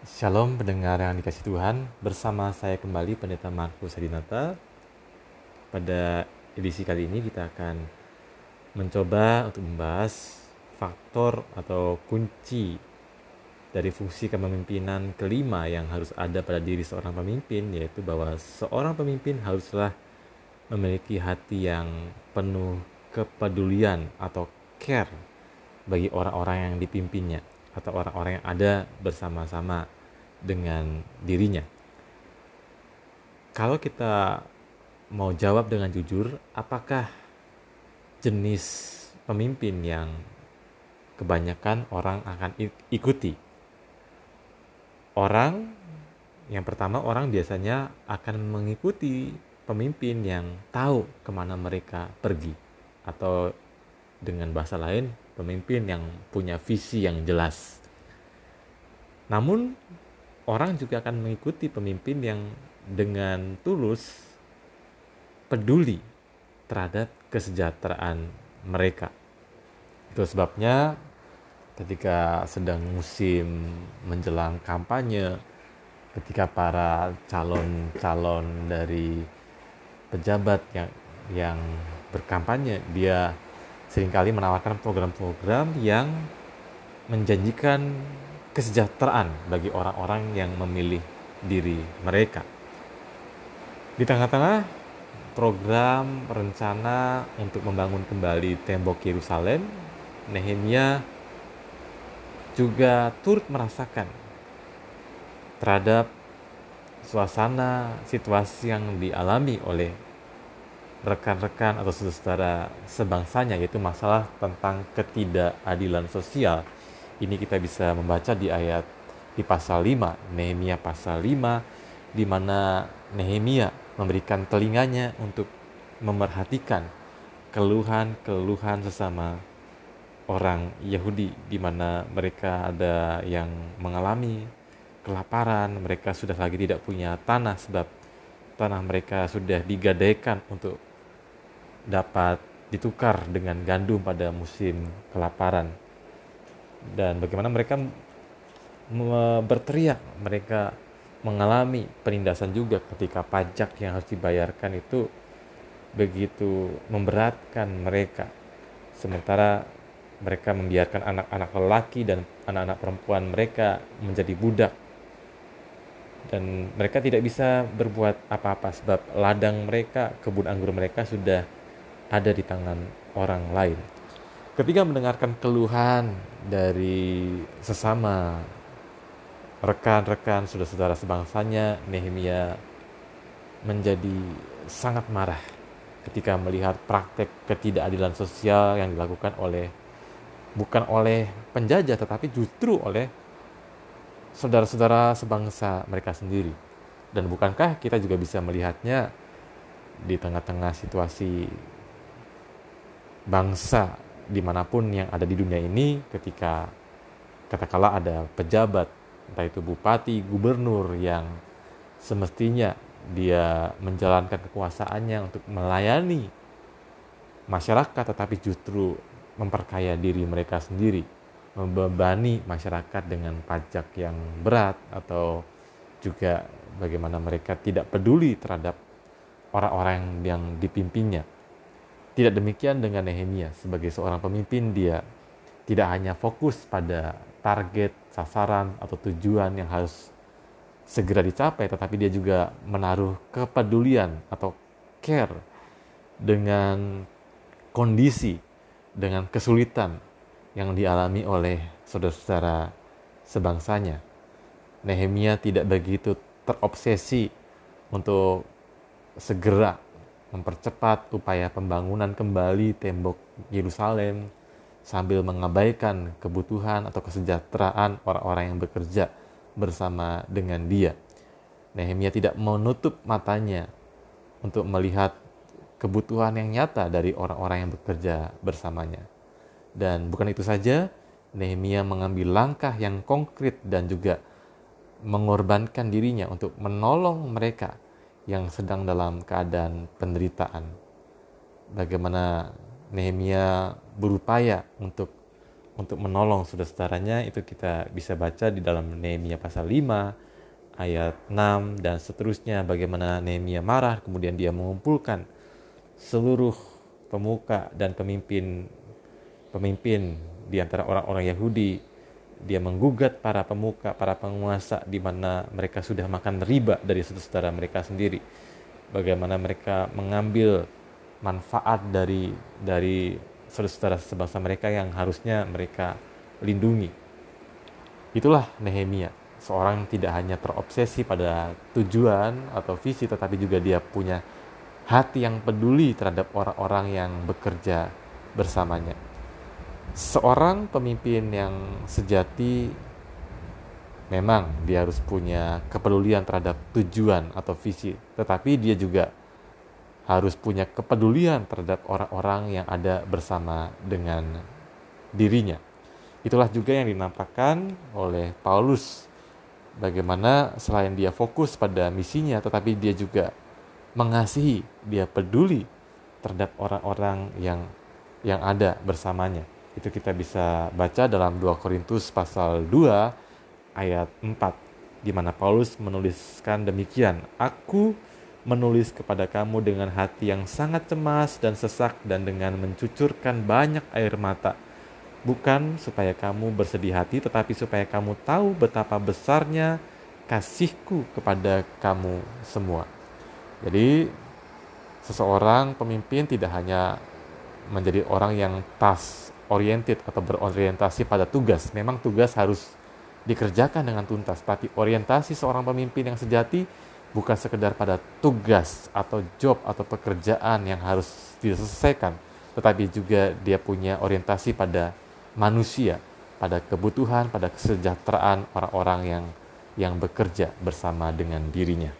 Shalom pendengar yang dikasih Tuhan. Bersama saya kembali Pendeta Markus Hadinata Pada edisi kali ini kita akan mencoba untuk membahas faktor atau kunci dari fungsi kepemimpinan kelima yang harus ada pada diri seorang pemimpin yaitu bahwa seorang pemimpin haruslah memiliki hati yang penuh kepedulian atau care bagi orang-orang yang dipimpinnya atau orang-orang yang ada bersama-sama dengan dirinya. Kalau kita mau jawab dengan jujur, apakah jenis pemimpin yang kebanyakan orang akan ikuti? Orang yang pertama orang biasanya akan mengikuti pemimpin yang tahu ke mana mereka pergi atau dengan bahasa lain pemimpin yang punya visi yang jelas. Namun orang juga akan mengikuti pemimpin yang dengan tulus peduli terhadap kesejahteraan mereka. Itu sebabnya ketika sedang musim menjelang kampanye, ketika para calon-calon dari pejabat yang yang berkampanye dia sering kali menawarkan program-program yang menjanjikan kesejahteraan bagi orang-orang yang memilih diri mereka. Di tengah-tengah program rencana untuk membangun kembali tembok Yerusalem, Nehemia juga turut merasakan terhadap suasana situasi yang dialami oleh rekan-rekan atau saudara sebangsanya yaitu masalah tentang ketidakadilan sosial. Ini kita bisa membaca di ayat di pasal 5, Nehemia pasal 5 di mana Nehemia memberikan telinganya untuk memerhatikan keluhan-keluhan sesama orang Yahudi di mana mereka ada yang mengalami kelaparan, mereka sudah lagi tidak punya tanah sebab tanah mereka sudah digadaikan untuk dapat ditukar dengan gandum pada musim kelaparan. Dan bagaimana mereka berteriak mereka mengalami penindasan juga ketika pajak yang harus dibayarkan itu begitu memberatkan mereka. Sementara mereka membiarkan anak-anak lelaki dan anak-anak perempuan mereka menjadi budak. Dan mereka tidak bisa berbuat apa-apa sebab ladang mereka kebun anggur mereka sudah ada di tangan orang lain. Ketika mendengarkan keluhan dari sesama rekan-rekan saudara-saudara sebangsanya, Nehemia menjadi sangat marah ketika melihat praktek ketidakadilan sosial yang dilakukan oleh bukan oleh penjajah tetapi justru oleh saudara-saudara sebangsa mereka sendiri. Dan bukankah kita juga bisa melihatnya di tengah-tengah situasi bangsa di mana pun yang ada di dunia ini ketika katakanlah ada pejabat entah itu bupati, gubernur yang semestinya dia menjalankan kekuasaannya untuk melayani masyarakat tetapi justru memperkaya diri mereka sendiri membebani masyarakat dengan pajak yang berat atau juga bagaimana mereka tidak peduli terhadap orang-orang yang dipimpinnya tidak demikian dengan Nehemia sebagai seorang pemimpin dia tidak hanya fokus pada target, sasaran atau tujuan yang harus segera dicapai tetapi dia juga menaruh kepedulian atau care dengan kondisi dengan kesulitan yang dialami oleh saudara-saudara sebangsanya. Nehemia tidak begitu terobsesi untuk segera mempercepat upaya pembangunan kembali tembok Yerusalem sambil mengabaikan kebutuhan atau kesejahteraan orang-orang yang bekerja bersama dengan dia. Nehemia tidak menutup matanya untuk melihat kebutuhan yang nyata dari orang-orang yang bekerja bersamanya. Dan bukan itu saja, Nehemia mengambil langkah yang konkret dan juga mengorbankan dirinya untuk menolong mereka yang sedang dalam keadaan penderitaan. Bagaimana Nehemia berupaya untuk untuk menolong saudara-saudaranya itu kita bisa baca di dalam Nehemia pasal 5 ayat 6 dan seterusnya bagaimana Nehemia marah kemudian dia mengumpulkan seluruh pemuka dan pemimpin pemimpin di antara orang-orang Yahudi dia menggugat para pemuka, para penguasa di mana mereka sudah makan riba dari saudara mereka sendiri. Bagaimana mereka mengambil manfaat dari dari saudara sebangsa mereka yang harusnya mereka lindungi. Itulah Nehemia, seorang tidak hanya terobsesi pada tujuan atau visi, tetapi juga dia punya hati yang peduli terhadap orang-orang yang bekerja bersamanya. Seorang pemimpin yang sejati memang dia harus punya kepedulian terhadap tujuan atau visi, tetapi dia juga harus punya kepedulian terhadap orang-orang yang ada bersama dengan dirinya. Itulah juga yang dinampakkan oleh Paulus. Bagaimana selain dia fokus pada misinya, tetapi dia juga mengasihi, dia peduli terhadap orang-orang yang yang ada bersamanya. Itu kita bisa baca dalam 2 Korintus pasal 2 ayat 4 di mana Paulus menuliskan demikian, "Aku menulis kepada kamu dengan hati yang sangat cemas dan sesak dan dengan mencucurkan banyak air mata. Bukan supaya kamu bersedih hati, tetapi supaya kamu tahu betapa besarnya kasihku kepada kamu semua. Jadi, seseorang pemimpin tidak hanya menjadi orang yang task oriented atau berorientasi pada tugas. Memang tugas harus dikerjakan dengan tuntas, tapi orientasi seorang pemimpin yang sejati bukan sekedar pada tugas atau job atau pekerjaan yang harus diselesaikan, tetapi juga dia punya orientasi pada manusia, pada kebutuhan, pada kesejahteraan orang-orang yang yang bekerja bersama dengan dirinya.